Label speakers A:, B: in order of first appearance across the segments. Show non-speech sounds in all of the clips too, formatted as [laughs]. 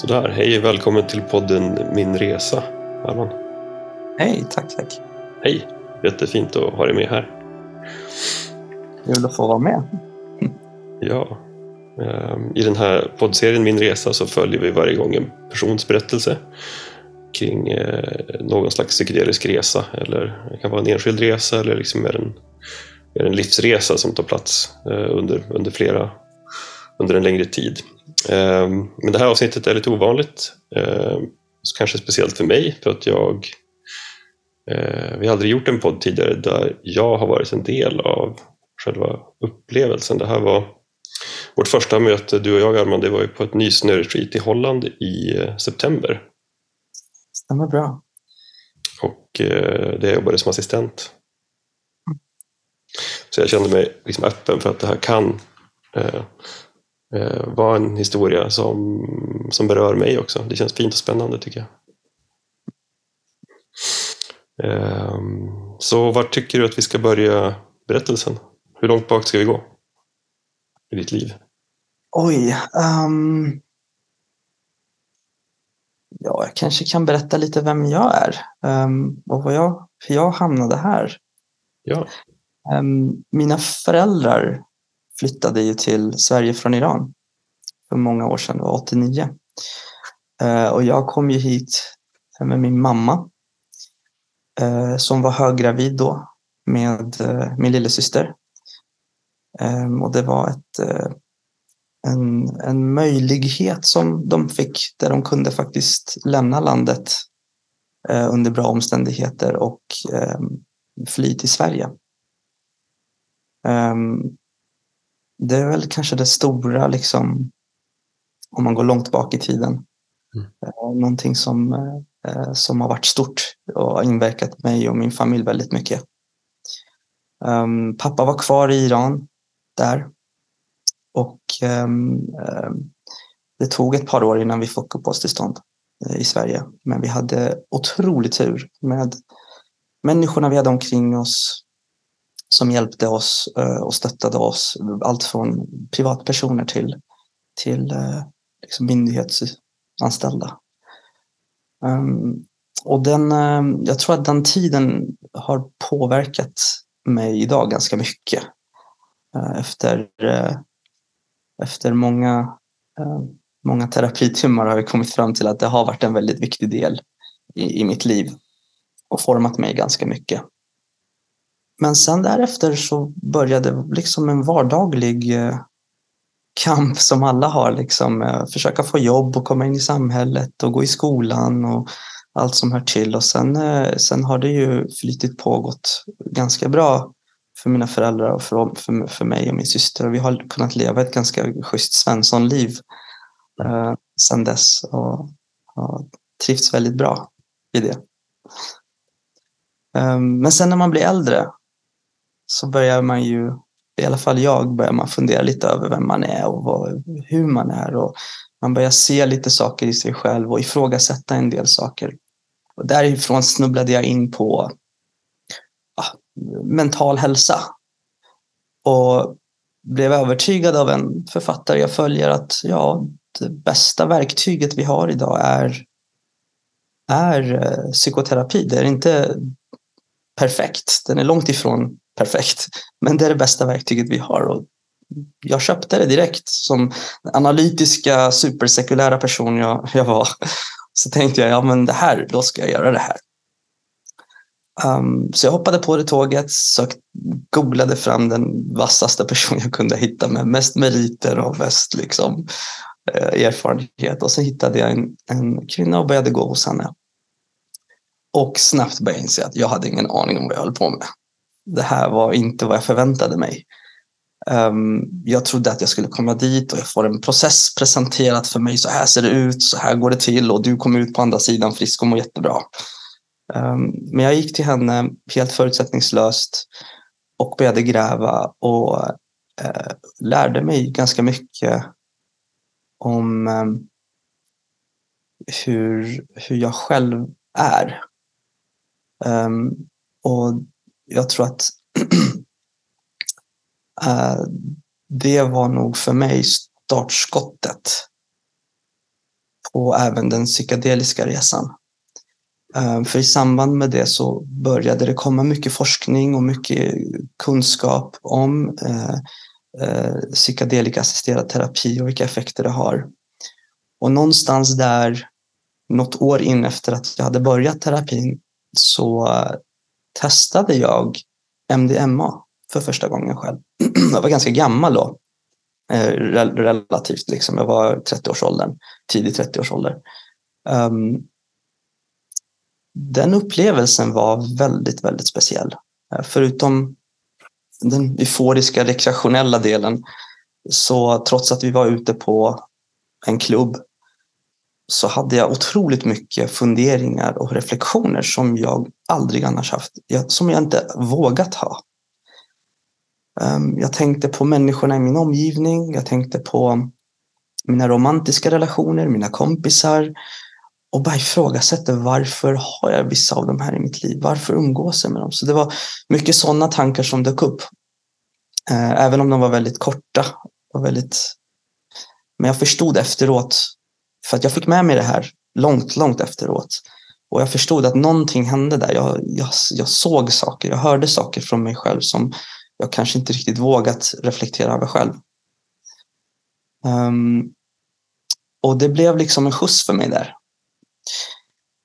A: Sådär, hej och välkommen till podden Min Resa, Allan.
B: Hej, tack, tack.
A: Hej, jättefint att ha dig med här.
B: Kul att få vara med.
A: Ja, ehm, i den här poddserien Min Resa så följer vi varje gång en persons berättelse kring eh, någon slags psykedelisk resa. Eller det kan vara en enskild resa eller liksom mer en, mer en livsresa som tar plats eh, under, under, flera, under en längre tid. Ehm, men det här avsnittet är lite ovanligt. Ehm, kanske speciellt för mig för att jag eh, vi har aldrig gjort en podd tidigare där jag har varit en del av själva upplevelsen. Det här var vårt första möte, du och jag Armand, det var ju på ett nysnöretreat i Holland i eh, september.
B: Stämmer bra.
A: Och eh, det jag jobbade som assistent. Så jag kände mig liksom öppen för att det här kan eh, eh, vara en historia som, som berör mig också. Det känns fint och spännande tycker jag. Eh, så var tycker du att vi ska börja berättelsen? Hur långt bak ska vi gå i ditt liv?
B: Oj. Um... Ja, jag kanske kan berätta lite vem jag är um, och vad jag, hur jag hamnade här.
A: Ja.
B: Um, mina föräldrar flyttade ju till Sverige från Iran för många år sedan, det var 89. Eh, och jag kom ju hit med min mamma eh, som var höggravid då med eh, min lillasyster. Ehm, och det var ett en, en möjlighet som de fick där de kunde faktiskt lämna landet under bra omständigheter och ehm, fly till Sverige. Um, det är väl kanske det stora, liksom, om man går långt bak i tiden. Mm. Uh, någonting som, uh, som har varit stort och inverkat mig och min familj väldigt mycket. Um, pappa var kvar i Iran där och um, det tog ett par år innan vi fick uppehållstillstånd eh, i Sverige. Men vi hade otrolig tur med människorna vi hade omkring oss som hjälpte oss eh, och stöttade oss. Allt från privatpersoner till, till eh, liksom myndighetsanställda. Ehm, och den, eh, jag tror att den tiden har påverkat mig idag ganska mycket. Efter efter många, många terapitimmar har jag kommit fram till att det har varit en väldigt viktig del i, i mitt liv och format mig ganska mycket. Men sen därefter så började liksom en vardaglig eh, kamp som alla har, liksom, eh, försöka få jobb och komma in i samhället och gå i skolan och allt som hör till. Och sen, eh, sen har det ju flytit pågått ganska bra för mina föräldrar och för, för, för mig och min syster. Och vi har kunnat leva ett ganska schysst Svenssonliv eh, sedan dess och har trivts väldigt bra i det. Um, men sen när man blir äldre så börjar man ju, i alla fall jag, börjar man fundera lite över vem man är och vad, hur man är. Och man börjar se lite saker i sig själv och ifrågasätta en del saker. Och därifrån snubblade jag in på mental hälsa. Och blev övertygad av en författare jag följer att ja, det bästa verktyget vi har idag är, är eh, psykoterapi. Det är inte perfekt. Den är långt ifrån perfekt. Men det är det bästa verktyget vi har. Och jag köpte det direkt som analytiska supersekulära person jag, jag var. Så tänkte jag, ja men det här, då ska jag göra det här. Um, så jag hoppade på det tåget, sök, googlade fram den vassaste person jag kunde hitta med mest meriter och mest liksom, eh, erfarenhet. Och så hittade jag en, en kvinna och började gå hos henne. Och snabbt började jag inse att jag hade ingen aning om vad jag höll på med. Det här var inte vad jag förväntade mig. Um, jag trodde att jag skulle komma dit och jag får en process presenterad för mig. Så här ser det ut, så här går det till och du kommer ut på andra sidan frisk och mår jättebra. Ehm, men jag gick till henne helt förutsättningslöst och började gräva och eh, lärde mig ganska mycket om ehm, hur, hur jag själv är. Ehm, och jag tror att [clears throat] eh, det var nog för mig startskottet på även den psykedeliska resan. Ehm, för i samband med det så började det komma mycket forskning och mycket kunskap om eh, eh psykedelika-assisterad terapi och vilka effekter det har. Och någonstans där, något år in efter att jag hade börjat terapin, så testade jag MDMA för första gången själv. [clears throat] Jag var ganska gammal då, eh, relativt. Liksom. Jag var 30-årsåldern, tidig 30-årsålder. Um, ehm, den upplevelsen var väldigt, väldigt speciell. Eh, förutom den euforiska rekreationella delen så trots att vi var ute på en klubb så hade jag otroligt mycket funderingar och reflektioner som jag aldrig annars haft. Som jag inte vågat ha. Ehm, jag tänkte på människorna i min omgivning. Jag tänkte på mina romantiska relationer, mina kompisar, och bara ifrågasätter varför har jag vissa av de här i mitt liv? Varför umgås jag med dem? Så det var mycket sådana tankar som dök upp. Ehm, även om de var väldigt korta. Och väldigt... Men jag förstod efteråt, för att jag fick med mig det här långt, långt efteråt. Och jag förstod att någonting hände där. Jag, jag, jag såg saker, jag hörde saker från mig själv som jag kanske inte riktigt vågat reflektera över själv. Um, och det blev liksom en skjuts för mig där.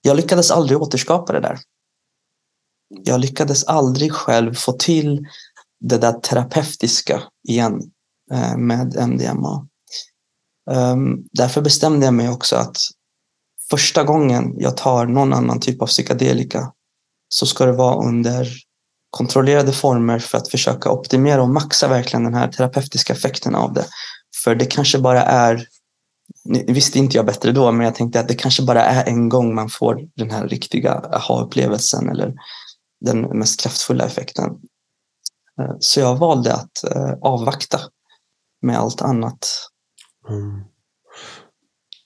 B: Jag lyckades aldrig återskapa det där. Jag lyckades aldrig själv få till det där terapeutiska igen eh, med MDMA. Ehm, därför bestämde jag mig också att första gången jag tar någon annan typ av psykedelika så ska det vara under kontrollerade former för att försöka optimera och maxa verkligen den här terapeutiska effekten av det. För det kanske bara är visste inte jag bättre då, men jag tänkte att det kanske bara är en gång man får den här riktiga aha-upplevelsen eller den mest kraftfulla effekten. Ehm, så jag valde att eh, avvakta med allt annat. Mm.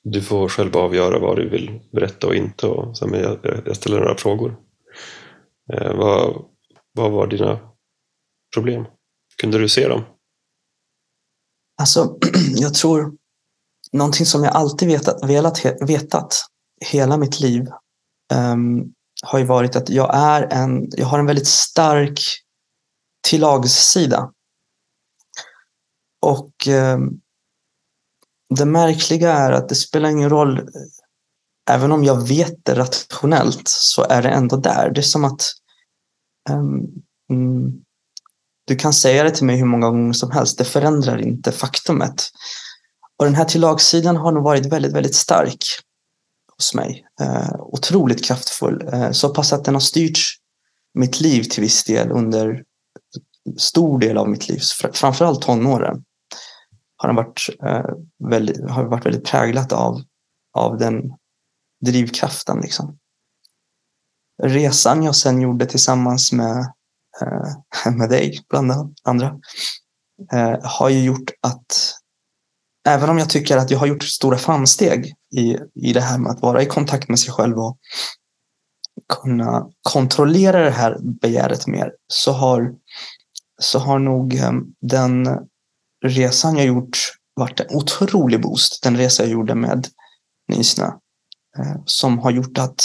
A: Du får själv avgöra vad du vill berätta och inte. Och sen jag, jag ställer några frågor. Eh, vad, vad var dina problem? Kunde du se dem?
B: Alltså, [clears throat] jag tror någonting som jag alltid vetat, velat, vetat hela mitt liv um, har ju varit att jag, är en, jag har en väldigt stark tillagssida. Och um, det märkliga är att det spelar ingen roll, även om jag vet det rationellt så är det ändå där. Det är som att um, du kan säga det till mig hur många gånger som helst, det förändrar inte faktumet. Och den här tillagssidan har nog varit väldigt, väldigt stark hos mig. Eh, otroligt kraftfull. Eh, så pass att den har styrt mitt liv till viss del under stor del av mitt liv. Framförallt tonåren har han varit, eh, väldigt, har varit väldigt präglat av, av den drivkraften. Liksom. Resan jag sen gjorde tillsammans med, eh, [laughs] med dig, bland andra, eh, har ju gjort att även om jag tycker att jag har gjort stora framsteg i, i det här med att vara i kontakt med sig själv och kunna kontrollera det här begäret mer så har, så har nog eh, den resan jag gjort varit en otrolig boost. Den resa jag gjorde med Nysnö eh, som har gjort att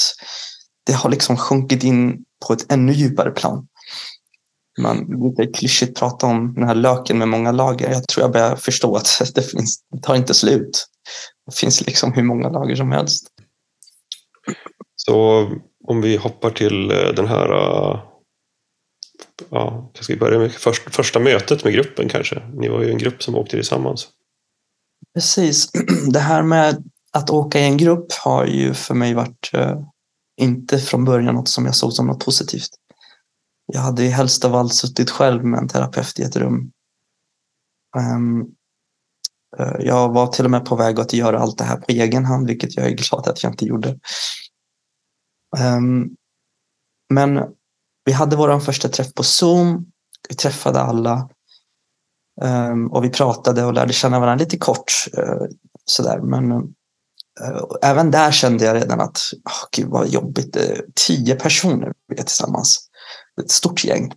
B: det har liksom sjunkit in på ett ännu djupare plan man brukar klyschigt prata om den här löken med många lager. Jag tror jag börjar förstå att [laughs] det, finns, det tar inte slut. Det finns liksom hur många lager som helst.
A: Så om vi hoppar till eh, den här eh, ja, ja, ska vi börja med först, första mötet med gruppen kanske? Ni var ju en grupp som åkte tillsammans.
B: Precis. [clears throat] Det här med att åka i en grupp har ju för mig varit eh, inte från början något som jag såg som något positivt. Jag hade ju helst av allt suttit själv med en terapeut i ett rum. Ehm, eh, jag var till och med på väg att göra allt det här på egen hand, vilket jag är glad att jag inte gjorde. Ehm, men vi hade vår första träff på Zoom. Vi träffade alla um, och vi pratade och lärde känna varandra lite kort. Uh, sådär. Men uh, även där kände jag redan att oh, gud vad jobbigt. Tio personer vi är tillsammans ett stort gäng.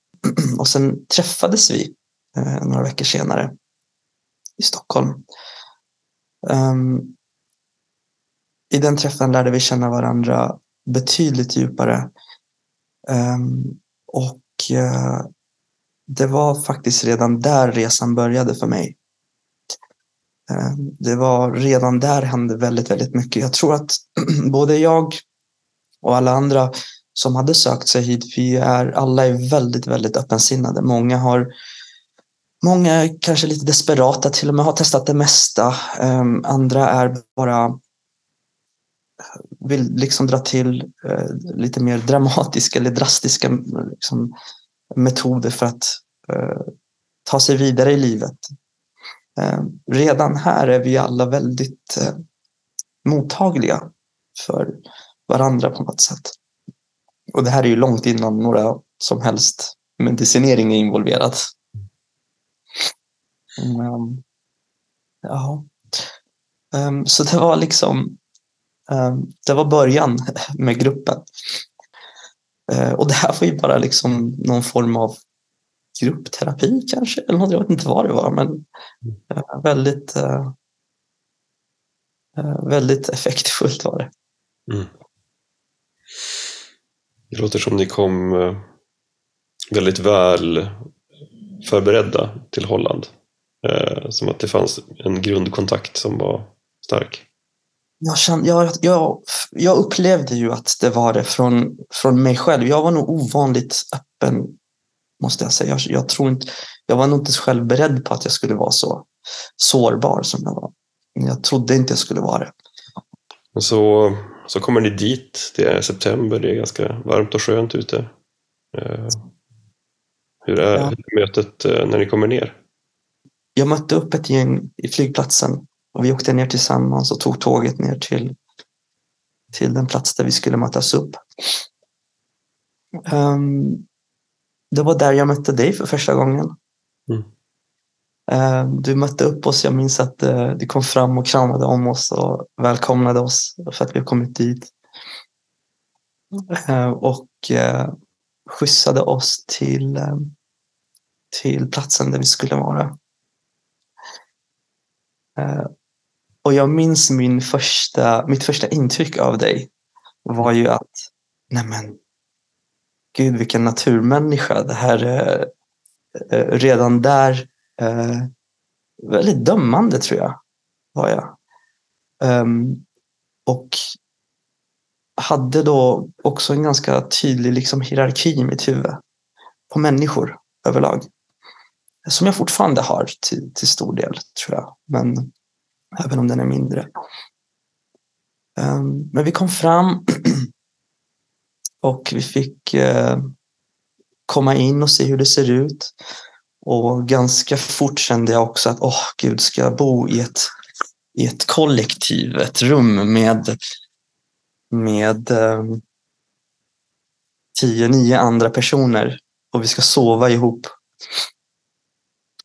B: [clears throat] Och sen träffades vi eh, några veckor senare i Stockholm. Um, I den träffen lärde vi känna varandra betydligt djupare. Ehm, och eh, det var faktiskt redan där resan började för mig. Ehm, det var redan där hände väldigt, väldigt mycket. Jag tror att [clears throat] både jag och alla andra som hade sökt sig hit, vi är alla är väldigt, väldigt öppensinnade. Många har Många är kanske lite desperata, till och med har testat det mesta. Ehm, andra är bara vill liksom dra till eh, lite mer dramatiska eller drastiska liksom, metoder för att eh, ta sig vidare i livet. Eh, redan här är vi alla väldigt mottagliga för varandra på något sätt. Och det här är ju långt innan några som helst medicinering är involverad. Um, ja. Um, så det var liksom Ehm, det var början [laughs] med gruppen. Ehm, och det här var ju bara liksom någon form av gruppterapi kanske, eller något, jag vet inte vad det var, men ehm, väldigt väldigt effektfullt var det. Mm.
A: Det låter som ni kom eh, väldigt väl förberedda till Holland. Som att det fanns en grundkontakt som var stark.
B: Jag, kände, jag, jag, jag upplevde ju att det var det från, från mig själv. Jag var nog ovanligt öppen, måste jag säga. Jag, jag, tror inte, jag var nog inte själv beredd på att jag skulle vara så sårbar som jag var. Jag trodde inte jag skulle vara det.
A: Så, så kommer ni dit, det är september, det är ganska varmt och skönt ute. Eh, hur är ja. mötet eh, när ni kommer ner?
B: Jag mötte upp ett gäng i flygplatsen och vi åkte ner tillsammans och tog tåget ner till, till den plats där vi skulle mötas upp. Um, det var där jag mötte dig för första gången. Mm. Um, du mötte upp oss. Jag minns att uh, du kom fram och kramade om oss och välkomnade oss för att vi kommit dit. Uh, och uh, skjutsade oss till, till platsen där vi skulle vara. Och jag minns min första, mitt första intryck av dig var ju att, nej men, gud vilken naturmänniska. Det här är eh, redan där eh, väldigt dömande tror jag var jag. Um, och hade då också en ganska tydlig liksom, hierarki i mitt huvud på människor överlag som jag fortfarande har till, till stor del, tror jag. Men även om den är mindre. Ehm, men vi kom fram [clears throat] och vi fick eh, komma in och se hur det ser ut. Och ganska fort kände jag också att, åh oh, gud, ska jag bo i ett, i ett kollektiv, ett rum med, med ehm, tio, nio andra personer och vi ska sova ihop.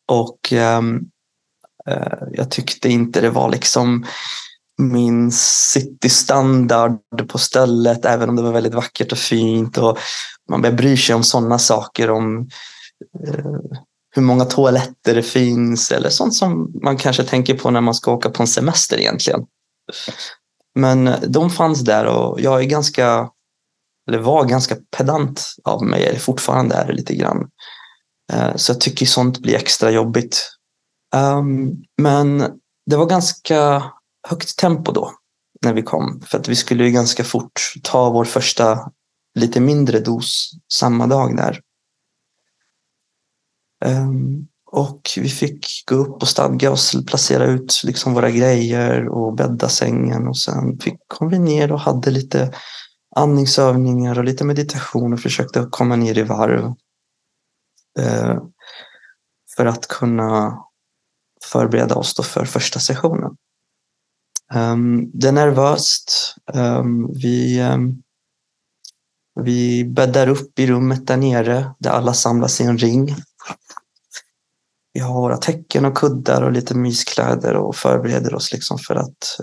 B: Och um, Eh, jag tyckte inte det var liksom min citystandard på stället, även om det var väldigt vackert och fint. Och man börjar bry sig om sådana saker, om eh, hur många toaletter det finns eller sånt som man kanske tänker på när man ska åka på en semester egentligen. Men eh, de fanns där och jag är ganska, eller var ganska pedant av mig, eller fortfarande är det lite grann. Eh, så jag tycker sånt blir extra jobbigt. Um, men det var ganska högt tempo då när vi kom. För att vi skulle ju ganska fort ta vår första lite mindre dos samma dag där. Um, och vi fick gå upp och stadga oss, placera ut liksom våra grejer och bädda sängen. Och sen fick, kom vi ner och hade lite andningsövningar och lite meditation och försökte komma ner i varv. Eh, för att kunna förbereda oss då för första sessionen. Ehm, det är nervöst. Ehm, vi, ehm, vi bäddar upp i rummet där nere där alla samlas i en ring. Vi har våra täcken och kuddar och lite myskläder och förbereder oss liksom för att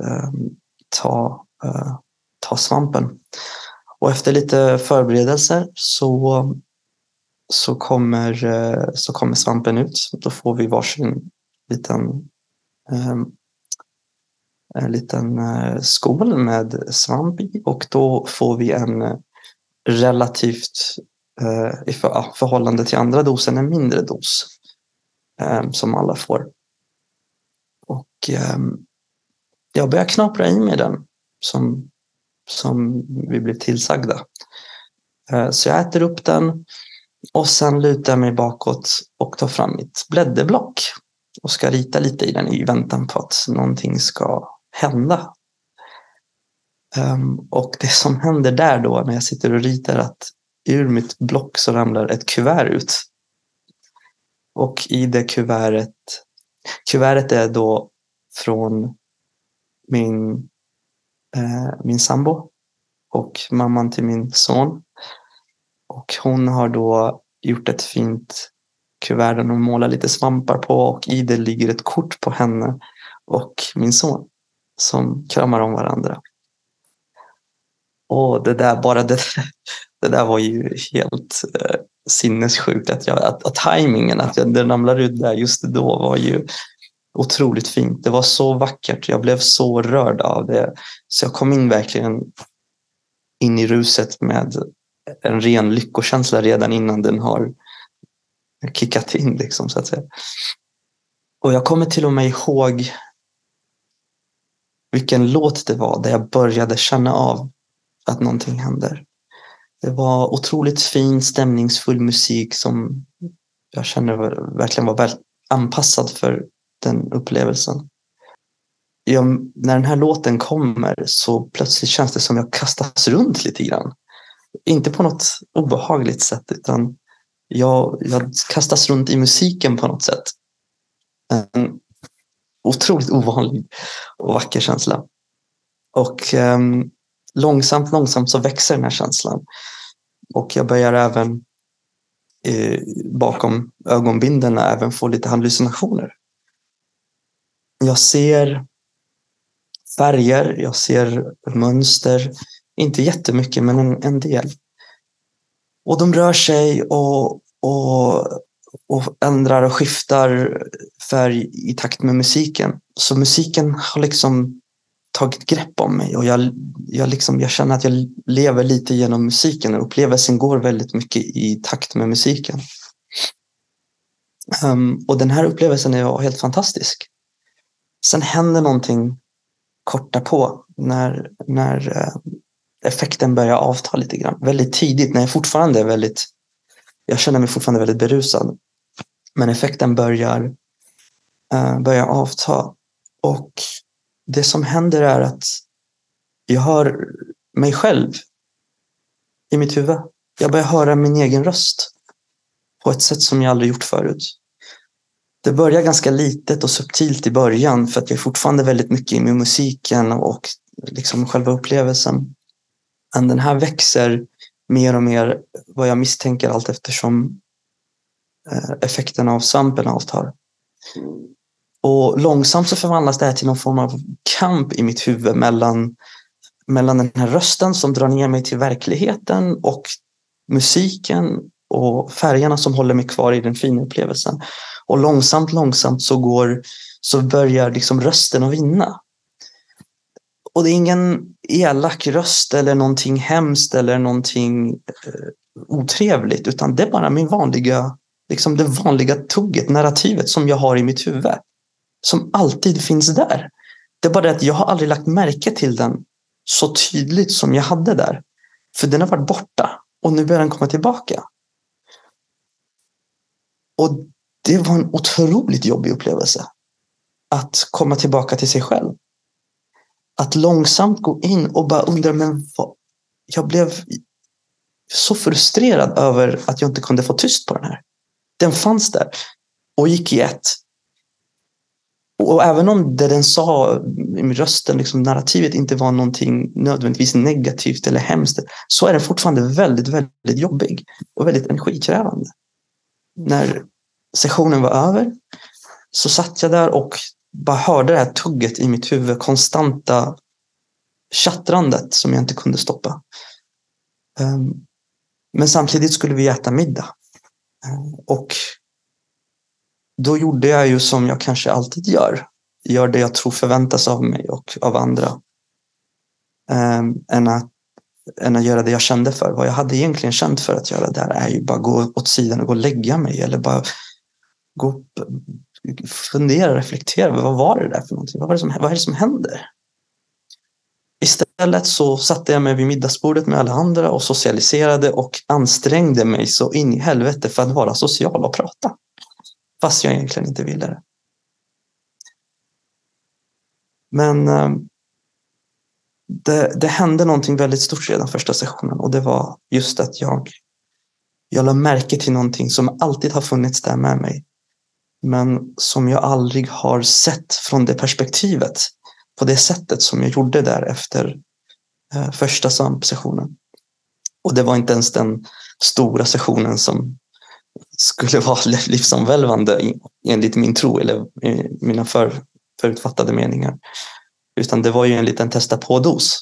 B: ta, uh, ta svampen. Och efter lite förberedelser så så kommer, eh, så kommer svampen ut. Då får vi varsin liten, ehm, en liten eh, skål med svamp i och då får vi en eh, relativt eh, i förhållande till andra dosen en mindre dos ehm, som alla får. Och ehm, jag börjar knapra i mig den som, som vi blev tillsagda. Eh, så jag äter upp den och sen lutar jag mig bakåt och tar fram mitt blädderblock och ska rita lite i den i väntan på att någonting ska hända. Um, och det som händer där då när jag sitter och ritar att ur mitt block så ramlar ett kuvert ut. Och i det kuvertet, kuvertet är då från min, eh, min sambo och mamman till min son. Och hon har då gjort ett fint kuverten och hon målar lite svampar på och i det ligger ett kort på henne och min son som kramar om varandra. Och det där, bara det, det där var ju helt eh, sinnessjukt. Att, jag, att, att tajmingen, att jag, den ramlar ut där just då var ju otroligt fint. Det var så vackert. Jag blev så rörd av det. Så jag kom in verkligen in i ruset med en ren lyckokänsla redan innan den har kickat in. Liksom, så att säga. Och jag kommer till och med ihåg vilken låt det var där jag började känna av att någonting händer. Det var otroligt fin, stämningsfull musik som jag känner verkligen var väl anpassad för den upplevelsen. Jag, när den här låten kommer så plötsligt känns det som jag kastas runt lite grann. Inte på något obehagligt sätt utan jag, jag kastas runt i musiken på något sätt. En otroligt ovanlig och vacker känsla. Och eh, långsamt, långsamt så växer den här känslan. Och jag börjar även eh, bakom ögonbindeln även få lite hallucinationer. Jag ser färger, jag ser mönster. Inte jättemycket, men en, en del. Och de rör sig och, och, och ändrar och skiftar färg i takt med musiken. Så musiken har liksom tagit grepp om mig och jag, jag, liksom, jag känner att jag lever lite genom musiken och upplevelsen går väldigt mycket i takt med musiken. Um, och den här upplevelsen är helt fantastisk. Sen händer någonting kort därpå när, när eh, effekten börjar avta lite grann. Väldigt tidigt när jag fortfarande är väldigt, jag känner mig fortfarande väldigt berusad. Men effekten börjar, uh, börjar avta. Och det som händer är att jag hör mig själv i mitt huvud. Jag börjar höra min egen röst på ett sätt som jag aldrig gjort förut. Det börjar ganska litet och subtilt i början för att jag är fortfarande väldigt mycket i musiken och liksom själva upplevelsen. Men den här växer mer och mer vad jag misstänker allt eftersom eh, effekten av svampen avtar. Och långsamt så förvandlas det här till någon form av kamp i mitt huvud mellan, mellan den här rösten som drar ner mig till verkligheten och musiken och färgerna som håller mig kvar i den fina upplevelsen. Och långsamt, långsamt så, går, så börjar liksom rösten att vinna. Och det är ingen elak röst eller någonting hemskt eller någonting eh, otrevligt, utan det är bara min vanliga, liksom det vanliga tugget, narrativet som jag har i mitt huvud som alltid finns där. Det är bara det att jag har aldrig lagt märke till den så tydligt som jag hade där. För den har varit borta och nu börjar den komma tillbaka. Och det var en otroligt jobbig upplevelse. Att komma tillbaka till sig själv. Att långsamt gå in och bara undra, men vad? Jag blev så frustrerad över att jag inte kunde få tyst på den här. Den fanns där och gick i ett och även om det den sa i rösten, liksom narrativet inte var någonting nödvändigtvis negativt eller hemskt, så är den fortfarande väldigt, väldigt jobbig och väldigt energikrävande. När sessionen var över så satt jag där och bara hörde det här tugget i mitt huvud, konstanta tjattrandet som jag inte kunde stoppa. Ehm, men samtidigt skulle vi äta middag. Ehm, och då gjorde jag ju som jag kanske alltid gör. gör det jag tror förväntas av mig och av andra. Ehm, än, att, än att göra det jag kände för. Vad jag hade egentligen känt för att göra där är ju bara gå åt sidan och gå och lägga mig eller bara gå upp, fundera, reflektera. Vad var det där för någonting? Vad, var det som, vad är det som händer? Istället så satte jag mig vid middagsbordet med alla andra och socialiserade och ansträngde mig så in i helvete för att vara social och prata. Fast jag egentligen inte ville det. Men eh, det, det hände någonting väldigt stort redan första sessionen och det var just att jag, jag lade märke till någonting som alltid har funnits där med mig. Men som jag aldrig har sett från det perspektivet på det sättet som jag gjorde där efter eh, första sessionen. Och det var inte ens den stora sessionen som skulle [laughs] vara livsomvälvande enligt min tro eller eh, mina för, förutfattade meningar. Utan det var ju en liten testa på-dos.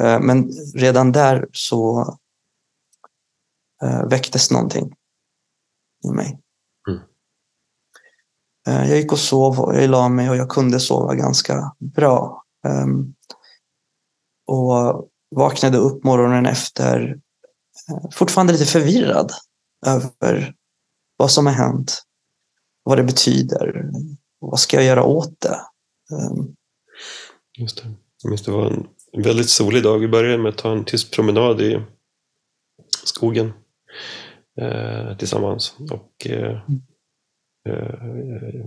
B: Eh, men redan där så väcktes någonting i mig. Eh, jag gick och sov och jag la mig och jag kunde sova ganska bra. Ehm, och vaknade upp morgonen efter eh, fortfarande lite förvirrad över vad som har hänt, vad det betyder, vad ska jag göra åt det? Ehm.
A: Just det. Jag minns det var en väldigt solig dag. Vi började med att ta en tyst promenad i skogen eh, tillsammans. Och, eh, eh, Eh,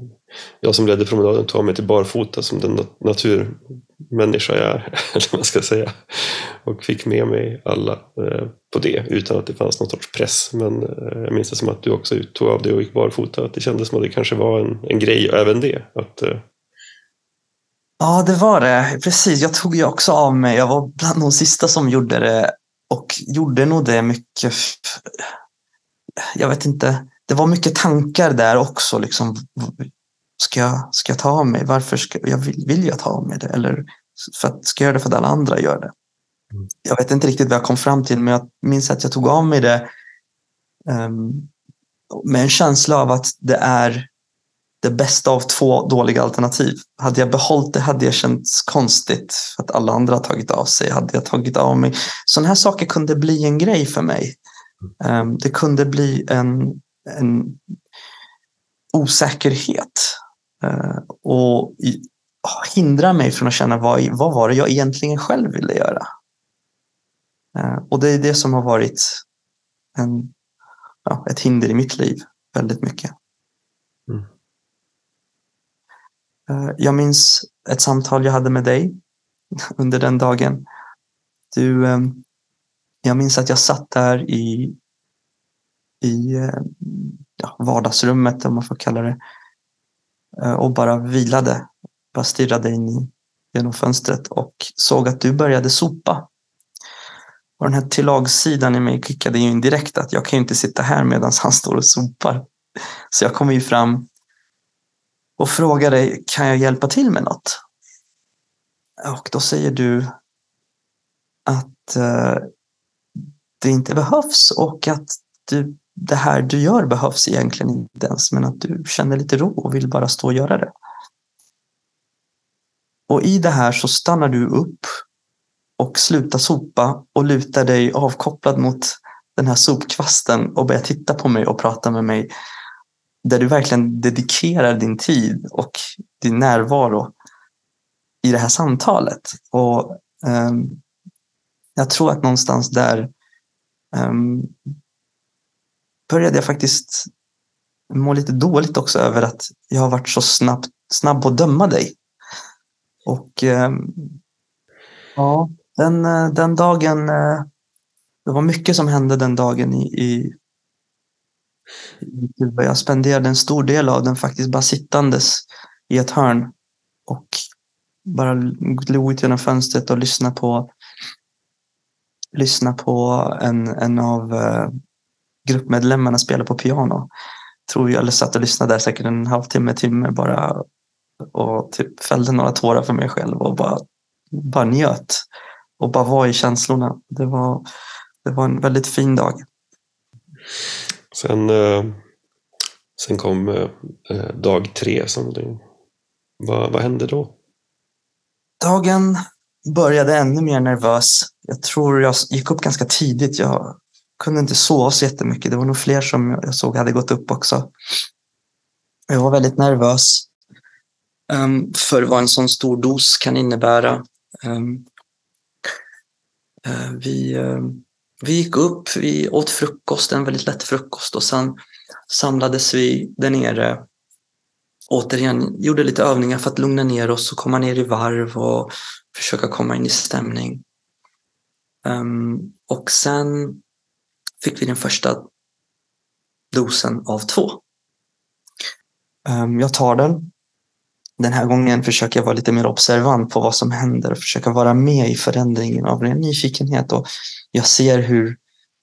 A: jag som ledde promenaden tog mig till barfota som den naturmänniska jag är, [laughs] eller vad man ska säga. Och fick med mig alla eh, på det utan att det fanns någon sorts press. Men eh, jag minns det som att du också tog av dig och gick barfota. Att det kändes som att det kanske var en, en grej, även det. Att,
B: Ja, det var det. Precis, jag tog ju också av mig. Jag var bland de sista som gjorde det och gjorde nog det mycket. Jag vet inte. Det var mycket tankar där också. Liksom, ska, jag, ska jag ta av mig? Varför ska jag vill, vill jag ta av mig det? Eller för att, ska jag göra det för att alla andra gör det? Mm. Jag vet inte riktigt vad jag kom fram till, men jag minns att jag tog av mig det um, med en känsla av att det är det bästa av två dåliga alternativ. Hade jag behållit det hade jag känts konstigt för att alla andra tagit av sig. Hade jag tagit av mig. Sådana här saker kunde bli en grej för mig. Ehm, det kunde bli en, en osäkerhet eh, och hindra mig från att känna vad, vad var det jag egentligen själv ville göra. Eh, och det är det som har varit en, ja, ett hinder i mitt liv väldigt mycket. Mm. Eh, jag minns ett samtal jag hade med dig [laughs] under den dagen. Du, jag minns att jag satt där i, i eh, ja, vardagsrummet, om man får kalla det, eh, och bara vilade. Bara stirrade in genom fönstret och såg att du började sopa. Och den här tillagssidan i mig kickade in direkt att jag kan ju inte sitta här medan han står och sopar. Så jag kom ju fram och frågar dig, kan jag hjälpa till med något? Och då säger du att eh, det inte behövs och att du, det här du gör behövs egentligen inte ens, men att du känner lite ro och vill bara stå och göra det. Och i det här så stannar du upp och slutar sopa och lutar dig avkopplad mot den här sopkvasten och börjar titta på mig och prata med mig där du verkligen dedikerar din tid och din närvaro i det här samtalet. Och um, Jag tror att någonstans där um, började jag faktiskt må lite dåligt också över att jag har varit så snabb, snabb på att döma dig. Och eh, ja, den, eh, den dagen, eh, det var mycket som hände den dagen i, i jag spenderade en stor del av den faktiskt bara sittandes i ett hörn och bara glo ut genom fönstret och lyssna på lyssna på en, en av eh, gruppmedlemmarna spela på piano. Tror jag, eller satt och lyssnade där säkert en halvtimme, timme bara och typ fällde några tårar för mig själv och bara, bara njöt och bara var i känslorna. Det var, det var en väldigt fin dag.
A: Sen, eh, sen kom eh, dag tre som din Vad, vad hände då?
B: Dagen började ännu mer nervös. Jag tror jag gick upp ganska tidigt. Jag kunde inte sova så jättemycket. Det var nog fler som jag såg hade gått upp också. Jag var väldigt nervös um, för vad en sån stor dos kan innebära. Um, uh, vi, uh, vi gick upp, vi åt frukost, en väldigt lätt frukost och sen samlades vi där nere. Återigen gjorde lite övningar för att lugna ner oss och komma ner i varv och försöka komma in i stämning. Um, och sen fick vi den första dosen av två. Ehm, jag tar den. Den här gången försöker jag vara lite mer observant på vad som händer och försöka vara med i förändringen av ren nyfikenhet. Och jag ser hur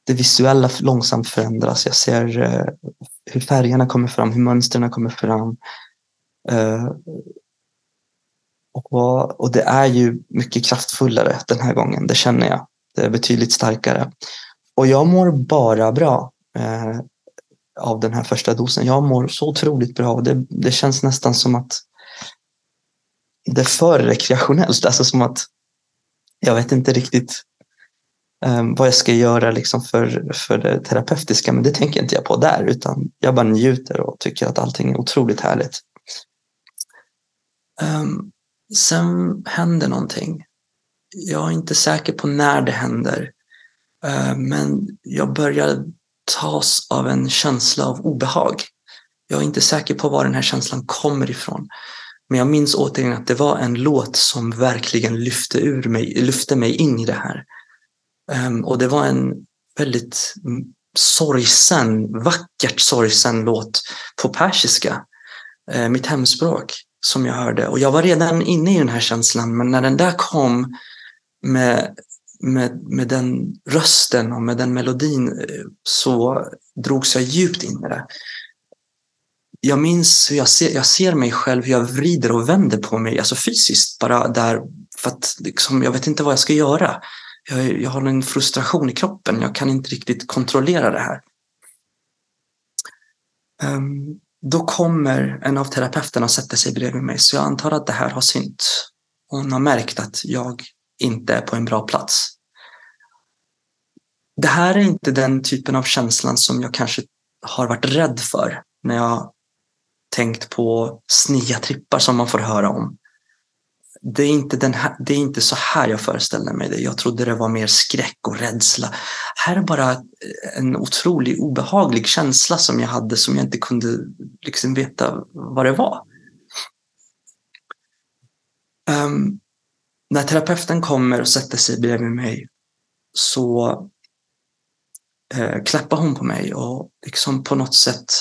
B: det visuella långsamt förändras. Jag ser eh, hur färgerna kommer fram, hur mönstren kommer fram. Ehm, och, och det är ju mycket kraftfullare den här gången, det känner jag. Det är betydligt starkare. Och jag mår bara bra eh, av den här första dosen. Jag mår så otroligt bra. Det, det känns nästan som att det är för rekreationellt. Alltså som att jag vet inte riktigt um, vad jag ska göra liksom för, för det terapeutiska, men det tänker inte jag på där, utan jag bara njuter och tycker att allting är otroligt härligt. Um, sen händer någonting. Jag är inte säker på när det händer, Eh, men jag börjar tas av en känsla av obehag. Jag är inte säker på var den här känslan kommer ifrån. Men jag minns återigen att det var en låt som verkligen lyfte, ur mig, lyfte mig in i det här. Ehm, och det var en väldigt sorgsen, vackert sorgsen låt på persiska, eh, mitt hemspråk, som jag hörde. Och jag var redan inne i den här känslan, men när den där kom med, med, med den rösten och med den melodin eh, så drogs jag djupt in i det jag minns hur jag ser, jag ser mig själv, hur jag vrider och vänder på mig, alltså fysiskt bara där, för att liksom, jag vet inte vad jag ska göra. Jag, jag har en frustration i kroppen, jag kan inte riktigt kontrollera det här. Um, då kommer en av terapeuterna och sätter sig bredvid mig, så jag antar att det här har synt. Hon har märkt att jag inte är på en bra plats. Det här är inte den typen av känslan som jag kanske har varit rädd för när jag tänkt på snia trippar som man får höra om. Det är, inte den här, det är inte så här jag föreställer mig det. Jag trodde det var mer skräck och rädsla. Här är bara en otrolig obehaglig känsla som jag hade som jag inte kunde liksom veta vad det var. Um, när terapeuten kommer och sätter sig bredvid mig så eh, klappar hon på mig och liksom på något sätt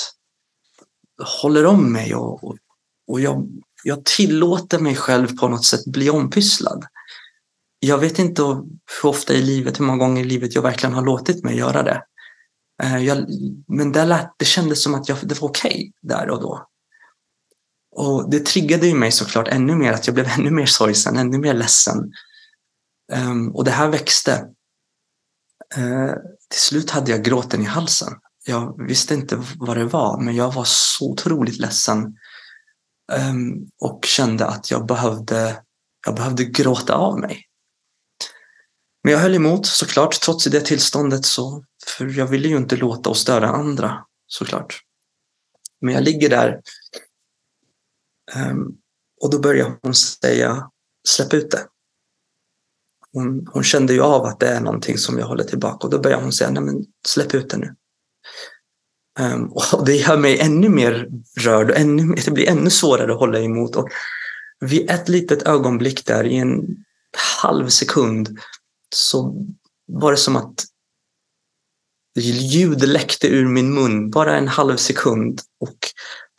B: håller om mig och, och, och jag, jag tillåter mig själv på något sätt bli ompysslad. Jag vet inte hur ofta i livet, hur många gånger i livet jag verkligen har låtit mig göra det. Eh, jag, men det, lät, det kändes som att jag, det var okej okay där och då. Och det triggade ju mig såklart ännu mer, att jag blev [laughs] ännu mer sorgsen, ännu mer ledsen. Um, och det här växte. Uh, till slut hade jag gråten i halsen jag visste inte vad det var, men jag var så otroligt ledsen um, och kände att jag behövde, jag behövde gråta av mig. Men jag höll emot såklart, trots det tillståndet, så, för jag ville ju inte låta och störa andra såklart. Men jag ligger där Ehm, och då börjar hon säga släpp ut det. Hon, hon, kände ju av att det är någonting som jag håller tillbaka och då börjar hon säga nej men släpp ut det nu. Um, och [laughs] det gör mig ännu mer rörd och ännu, det blir ännu svårare att hålla emot. Och vid ett litet ögonblick där, i en halv sekund, så var det som att ljud läckte ur min mun, bara en halv sekund. Och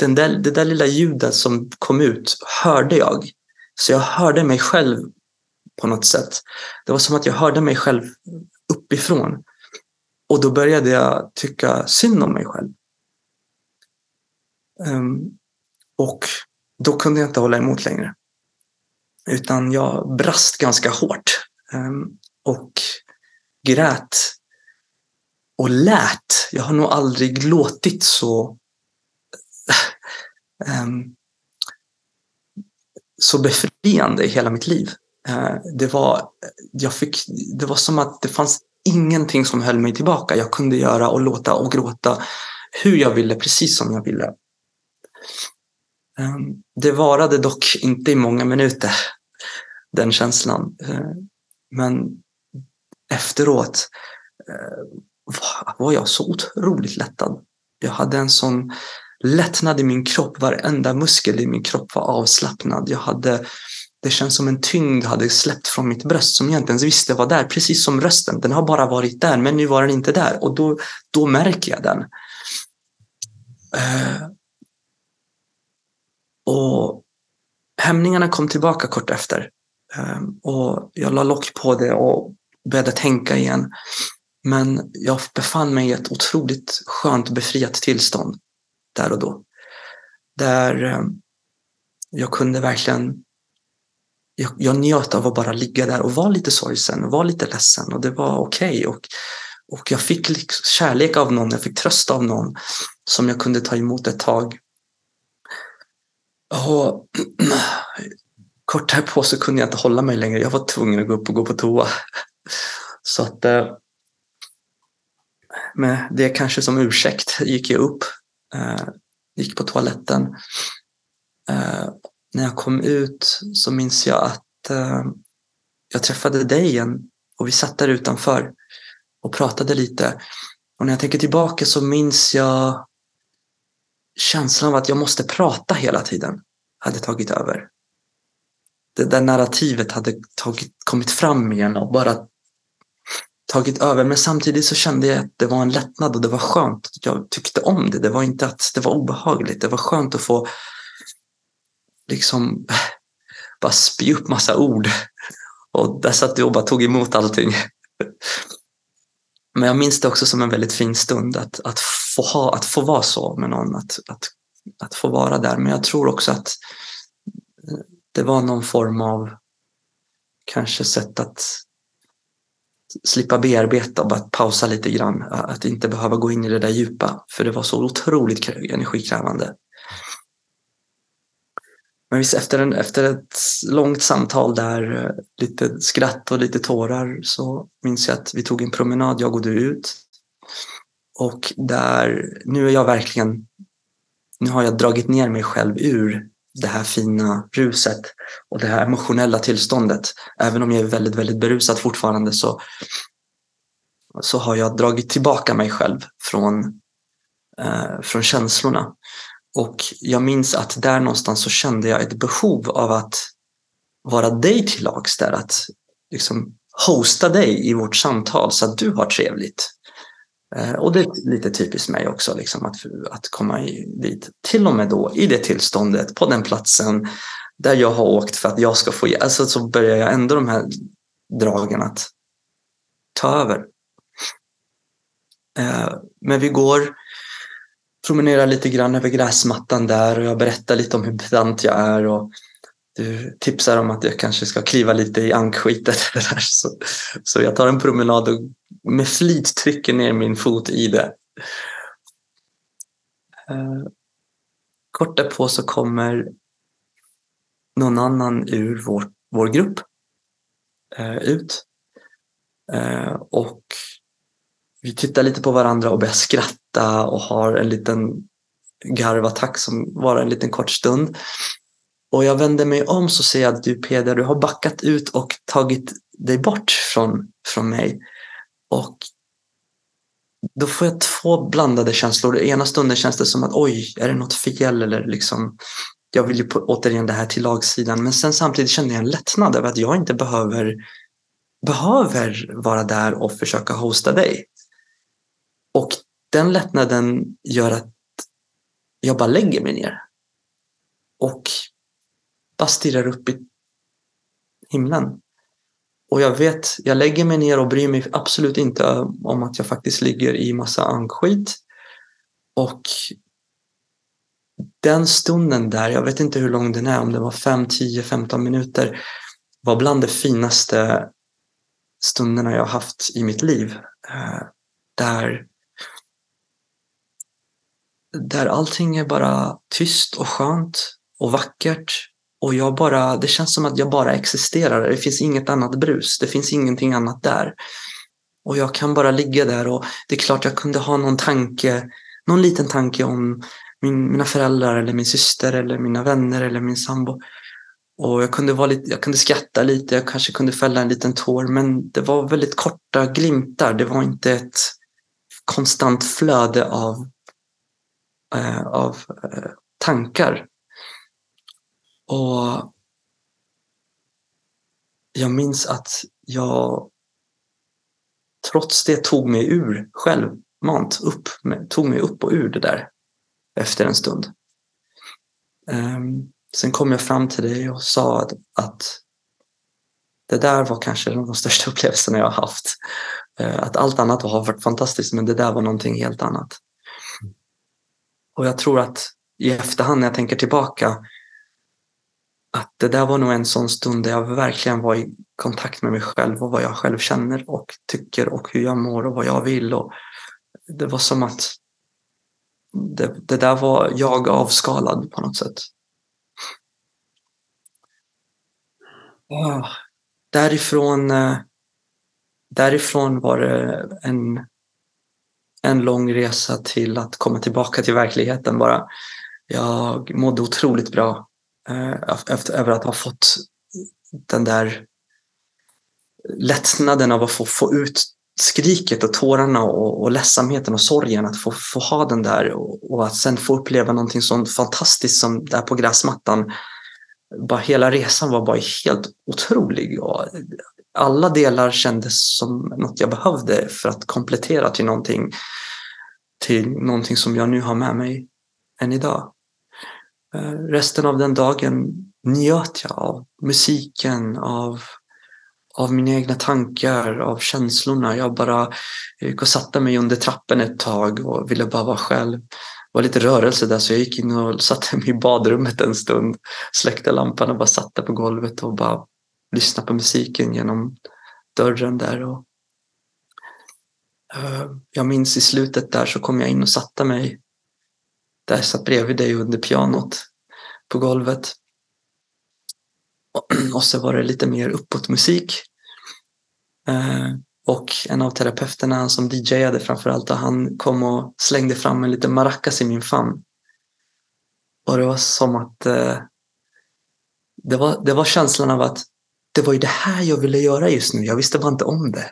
B: den där, det där lilla ljudet som kom ut hörde jag. Så jag hörde mig själv på något sätt. Det var som att jag hörde mig själv uppifrån. Och då började jag tycka synd om mig själv. Um, och då kunde jag inte hålla emot längre. Utan jag brast ganska hårt um, och grät och lät. Jag har nog aldrig låtit så [laughs] Ehm, så befriande i hela mitt liv. Eh, det var, jag fick, det var som att det fanns ingenting som höll mig tillbaka. Jag kunde göra och låta och gråta hur jag ville, precis som jag ville. Ehm, det varade dock inte i många minuter, den känslan. Eh, men efteråt eh, var jag så otroligt lättad. Jag hade en sån lättnad i min kropp. Varenda muskel i min kropp var avslappnad. Jag hade, det känns som en tyngd hade släppt från mitt bröst som jag inte ens visste var där. Precis som rösten. Den har bara varit där, men nu var den inte där. Och då, då märker jag den. Uh, och hämningarna kom tillbaka kort efter. Uh, och jag la lock på det och började tänka igen. Men jag befann mig i ett otroligt skönt befriat tillstånd där och då. Där eh, jag kunde verkligen jag, jag njöt av att bara ligga där och vara lite sorgsen och vara lite ledsen och det var okej. Okay. Och, och jag fick liksom kärlek av någon, jag fick tröst av någon som jag kunde ta emot ett tag. Och [clears throat] kort därpå så kunde jag inte hålla mig längre. Jag var tvungen att gå upp och gå på toa. Så att eh, med det kanske som ursäkt gick jag upp eh, gick på toaletten. Eh, när jag kom ut så minns jag att eh, jag träffade dig igen och vi satt där utanför och pratade lite. Och när jag tänker tillbaka så minns jag känslan av att jag måste prata hela tiden hade tagit över. Det där narrativet hade tagit, kommit fram igen och bara tagit över. Men samtidigt så kände jag att det var en lättnad och det var skönt. Jag tyckte om det. Det var inte att det var obehagligt. Det var skönt att få liksom [laughs] bara spy upp massa ord. Och där satt du och bara tog emot allting. Men jag minns det också som en väldigt fin stund att, att, få, ha, att få vara så med någon. Att, att, att få vara där. Men jag tror också att det var någon form av kanske sätt att slippa bearbeta och bara pausa lite grann. Att inte behöva gå in i det där djupa, för det var så otroligt energikrävande. Men visst, efter, en, efter ett långt samtal där, lite skratt och lite tårar, så minns jag att vi tog en promenad, jag och du ut. Och där, nu är jag verkligen, nu har jag dragit ner mig själv ur det här fina ruset och det här emotionella tillståndet. Även om jag är väldigt, väldigt berusad fortfarande så, så har jag dragit tillbaka mig själv från, eh, från känslorna. Och jag minns att där någonstans så kände jag ett behov av att vara dig till lags där. Att liksom hosta dig i vårt samtal så att du har trevligt. Eh, och det är lite typiskt mig också, liksom, att, att komma dit. Till och med då i det tillståndet, på den platsen där jag har åkt för att jag ska få alltså, så börjar jag ändå de här dragen att ta över. Eh, men vi går, promenerar lite grann över gräsmattan där och jag berättar lite om hur pedant jag är och du tipsar om att jag kanske ska kliva lite i ankskitet. [laughs] Så, så jag tar en promenad och med flit trycker ner min fot i det. Eh, kort därpå så kommer någon annan ur vår, vår grupp eh, ut. Eh, och vi tittar lite på varandra och börjar skratta och har en liten garvattack som varar en liten kort stund. Och jag vänder mig om så ser jag att du Peder, du har backat ut och tagit dig bort från, från mig. Och då får jag två blandade känslor. Den ena stunden känns det som att oj, är det något fel? Eller liksom, jag vill ju på, återigen det här till lagsidan. Men sen samtidigt känner jag en lättnad över att jag inte behöver, behöver vara där och försöka hosta dig. Och den lättnaden gör att jag bara lägger mig ner. Och bara stirrar upp i himlen. Och jag vet, jag lägger mig ner och bryr mig absolut inte om att jag faktiskt ligger i massa ankskit. Och den stunden där, jag vet inte hur lång den är, om det var 5, 10, 15 minuter, var bland de finaste stunderna jag haft i mitt liv. Eh, där, där allting är bara tyst och skönt och vackert och jag bara, det känns som att jag bara existerar. Det finns inget annat brus. Det finns ingenting annat där. Och jag kan bara ligga där och det är klart jag kunde ha någon tanke, någon liten tanke om min, mina föräldrar eller min syster eller mina vänner eller min sambo. Och jag kunde, vara lite, jag kunde skratta lite, jag kanske kunde fälla en liten tår, men det var väldigt korta glimtar. Det var inte ett konstant flöde av, eh, av eh, tankar. Och jag minns att jag trots det tog mig ur självmant, upp, tog mig upp och ur det där efter en stund. Um, sen kom jag fram till dig och sa att, det där var kanske de största [laughs] upplevelserna jag har haft. Uh, att allt annat har varit fantastiskt men det där var någonting helt annat. Och jag tror att i efterhand när jag tänker tillbaka att det där var nog en sån stund där jag verkligen var i kontakt med mig själv och vad jag själv känner och tycker och hur jag mår och vad jag vill. Och det var som att det, det där var jag avskalad på något sätt. Ah, därifrån, eh, därifrån var det en, en lång resa till att komma tillbaka till verkligheten bara. Jag mådde otroligt bra Eh, efter, över att ha fått den där lättnaden av att få, få ut skriket och tårarna och, och ledsamheten och sorgen. Att få, få ha den där och, och att sen få uppleva någonting så fantastiskt som där på gräsmattan. Bara hela resan var bara helt otrolig. Och alla delar kändes som något jag behövde för att komplettera till någonting, till någonting som jag nu har med mig än idag. Eh, resten av den dagen njöt jag av musiken, av, av mina egna tankar, av känslorna. Jag bara eh, gick och satte mig under trappen ett tag och ville bara vara själv. Det var lite rörelse där så jag gick in och [laughs] satte mig i badrummet en stund. Släckte lampan och bara satte på golvet och bara lyssnade på musiken genom dörren där. Och, eh, jag minns i slutet där så kom jag in och satte mig där jag satt bredvid dig under pianot på golvet. [clears throat] Och så var det lite mer uppåt musik. Eh, och en av terapeuterna som DJade framförallt, han kom och slängde fram en liten maracas i min famn. Och det var som att eh, det, var, det var känslan av att det var ju det här jag ville göra just nu. Jag visste bara inte om det.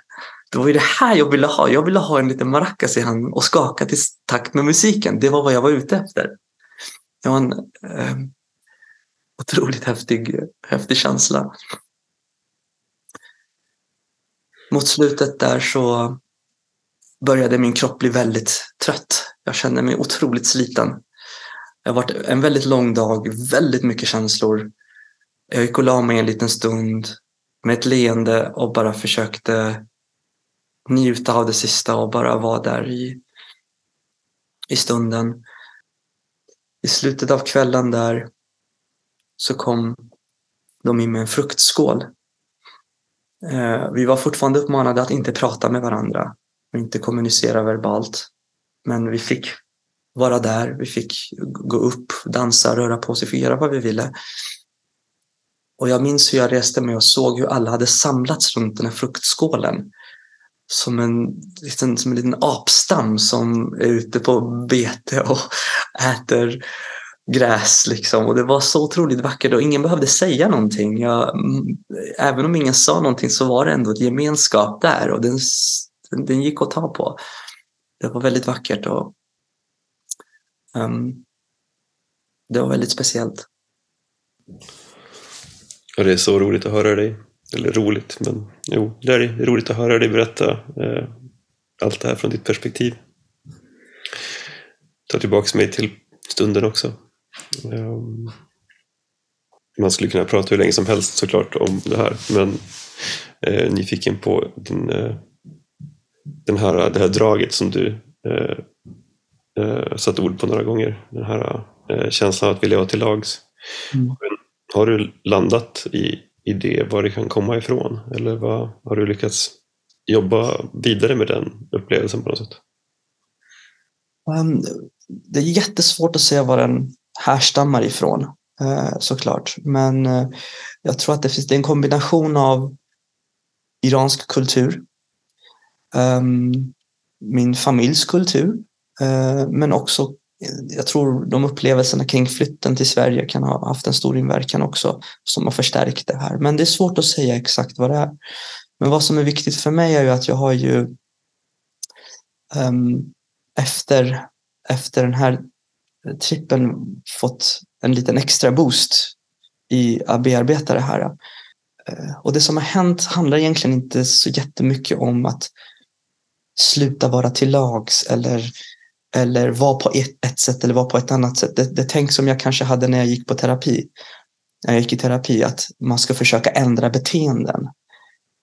B: Det var ju det här jag ville ha. Jag ville ha en liten maracas i handen och skaka till takt med musiken. Det var vad jag var ute efter. Det var en eh, otroligt häftig, häftig känsla. Mot slutet där så började min kropp bli väldigt trött. Jag kände mig otroligt sliten. Det har varit en väldigt lång dag, väldigt mycket känslor. Jag gick och la mig en liten stund med ett leende och bara försökte njuta av det sista och bara vara där i, i stunden. I slutet av kvällen där så kom de in med en fruktskål. Eh, vi var fortfarande uppmanade att inte prata med varandra och inte kommunicera verbalt. Men vi fick vara där, vi fick gå upp, dansa, röra på sig, fick göra vad vi ville. Och jag minns hur jag reste mig och såg hur alla hade samlats runt den här fruktskålen. Som en, liten, som en liten apstam som är ute på bete och äter gräs liksom och det var så otroligt vackert och ingen behövde säga någonting. Jag, mm, även om ingen sa någonting så var det ändå ett gemenskap där och den, den gick att ta på. Det var väldigt vackert och um, det var väldigt speciellt.
A: Och det är så roligt att höra dig. Eller roligt, men jo, det är roligt att höra dig berätta eh, allt det här från ditt perspektiv. Ta tillbaka mig till stunden också. Ehm, man skulle kunna prata hur länge som helst såklart om det här men eh, nyfiken på din, eh, den här, det här draget som du eh, eh, satt ord på några gånger. Den här eh, känslan av att vilja vara till lags. Mm. Har du landat i, idé var det kan komma ifrån? Eller vad, har du lyckats jobba vidare med den upplevelsen på något sätt?
B: Um, det är jättesvårt att säga vad den härstammar ifrån. Eh, såklart. Men eh, jag tror att det finns det är en kombination av iransk kultur, ehm, min familjs kultur, eh, men också jag tror de upplevelserna kring flytten till Sverige kan ha haft en stor inverkan också som har förstärkt det här. Men det är svårt att säga exakt vad det är. Men vad som är viktigt för mig är ju att jag har ju um, efter, efter den här trippen fått en liten extra boost i att bearbeta det här. Eh, och det som har hänt handlar egentligen inte så jättemycket om att sluta vara till lags eller, eller var på ett, ett sätt eller var på ett annat sätt. Det, det tänk som jag kanske hade när jag gick på terapi. När jag gick i terapi att man ska försöka ändra beteenden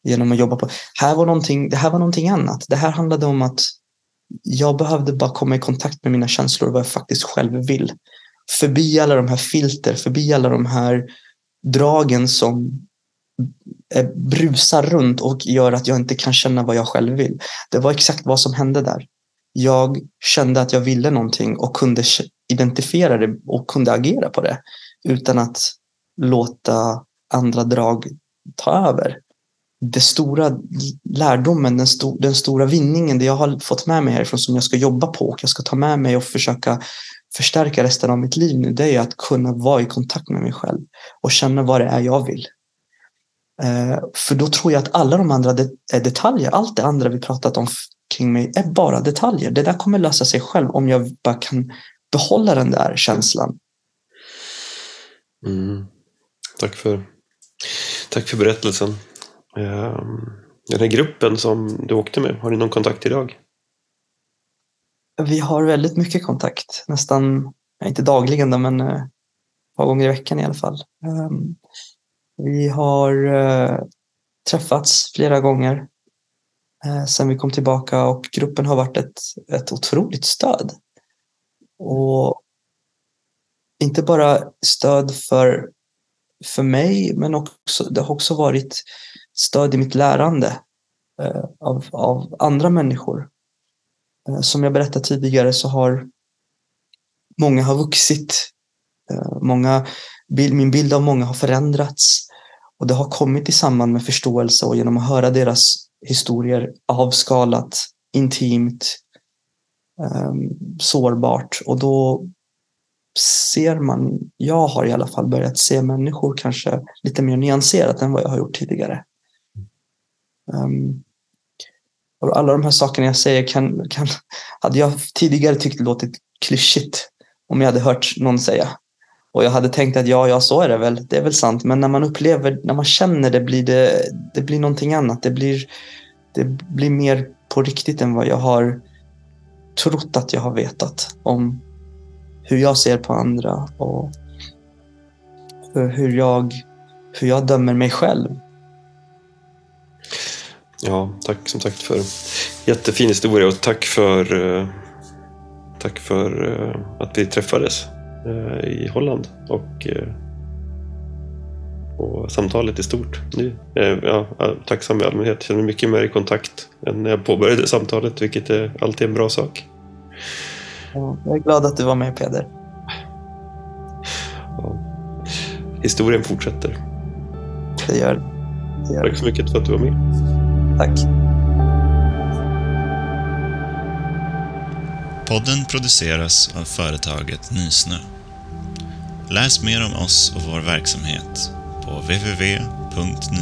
B: genom att jobba på. Här var någonting, det här var någonting annat. Det här handlade om att jag behövde bara komma i kontakt med mina känslor och vad jag faktiskt själv vill. Förbi alla de här filter, förbi alla de här dragen som brusar runt och gör att jag inte kan känna vad jag själv vill. Det var exakt vad som hände där. Jag kände att jag ville någonting och kunde identifiera det och kunde agera på det utan att låta andra drag ta över Den stora lärdomen, den, sto, den stora vinningen, det jag har fått med mig härifrån som jag ska jobba på och jag ska ta med mig och försöka förstärka resten av mitt liv nu, det är att kunna vara i kontakt med mig själv och känna vad det är jag vill. Eh, för då tror jag att alla de andra detaljer, allt det andra vi pratat om kring mig är bara detaljer. Det där kommer lösa sig själv om jag bara kan behålla den där känslan.
A: Mm. Tack, för, tack för berättelsen. Ehm, den här gruppen som du åkte med, har ni någon kontakt idag?
B: Vi har väldigt mycket kontakt, nästan, inte dagligen då, men ett par gånger i veckan i alla fall. Ehm, vi har eh, träffats flera gånger Eh, sen vi kom tillbaka och gruppen har varit ett, ett otroligt stöd. Och inte bara stöd för, för mig, men också, det har också varit stöd i mitt lärande eh, av, av andra människor. Eh, som jag berättade tidigare så har många har vuxit. Eh, många, min bild av många har förändrats och det har kommit i samband med förståelse och genom att höra deras historier avskalat, intimt, ehm, sårbart och då ser man, jag har i alla fall börjat se människor kanske lite mer nyanserat än vad jag har gjort tidigare. Um, och alla de här sakerna jag säger kan, kan, hade jag tidigare tyckt låtit klyschigt om jag hade hört någon säga. Och jag hade tänkt att ja, ja, så är det väl. Det är väl sant. Men när man upplever, när man känner det blir det, det blir någonting annat. Det blir, det blir mer på riktigt än vad jag har trott att jag har vetat om hur jag ser på andra och hur jag, hur jag dömer mig själv
A: Ja, tack som sagt för jättefin historia och tack för, eh, tack för eh, att vi träffades i Holland och, och samtalet i stort. Nu, ja, tacksam i allmänhet. Jag känner mig mycket mer i kontakt än när jag påbörjade samtalet, vilket är alltid en bra sak.
B: Ja, jag är glad att du var med Peder.
A: Ja. Historien fortsätter.
B: Det gör
A: det. Tack så mycket för att du var med.
B: Tack.
C: Podden produceras av företaget Nysnö. Läs mer om oss och vår verksamhet på www.nysnö.se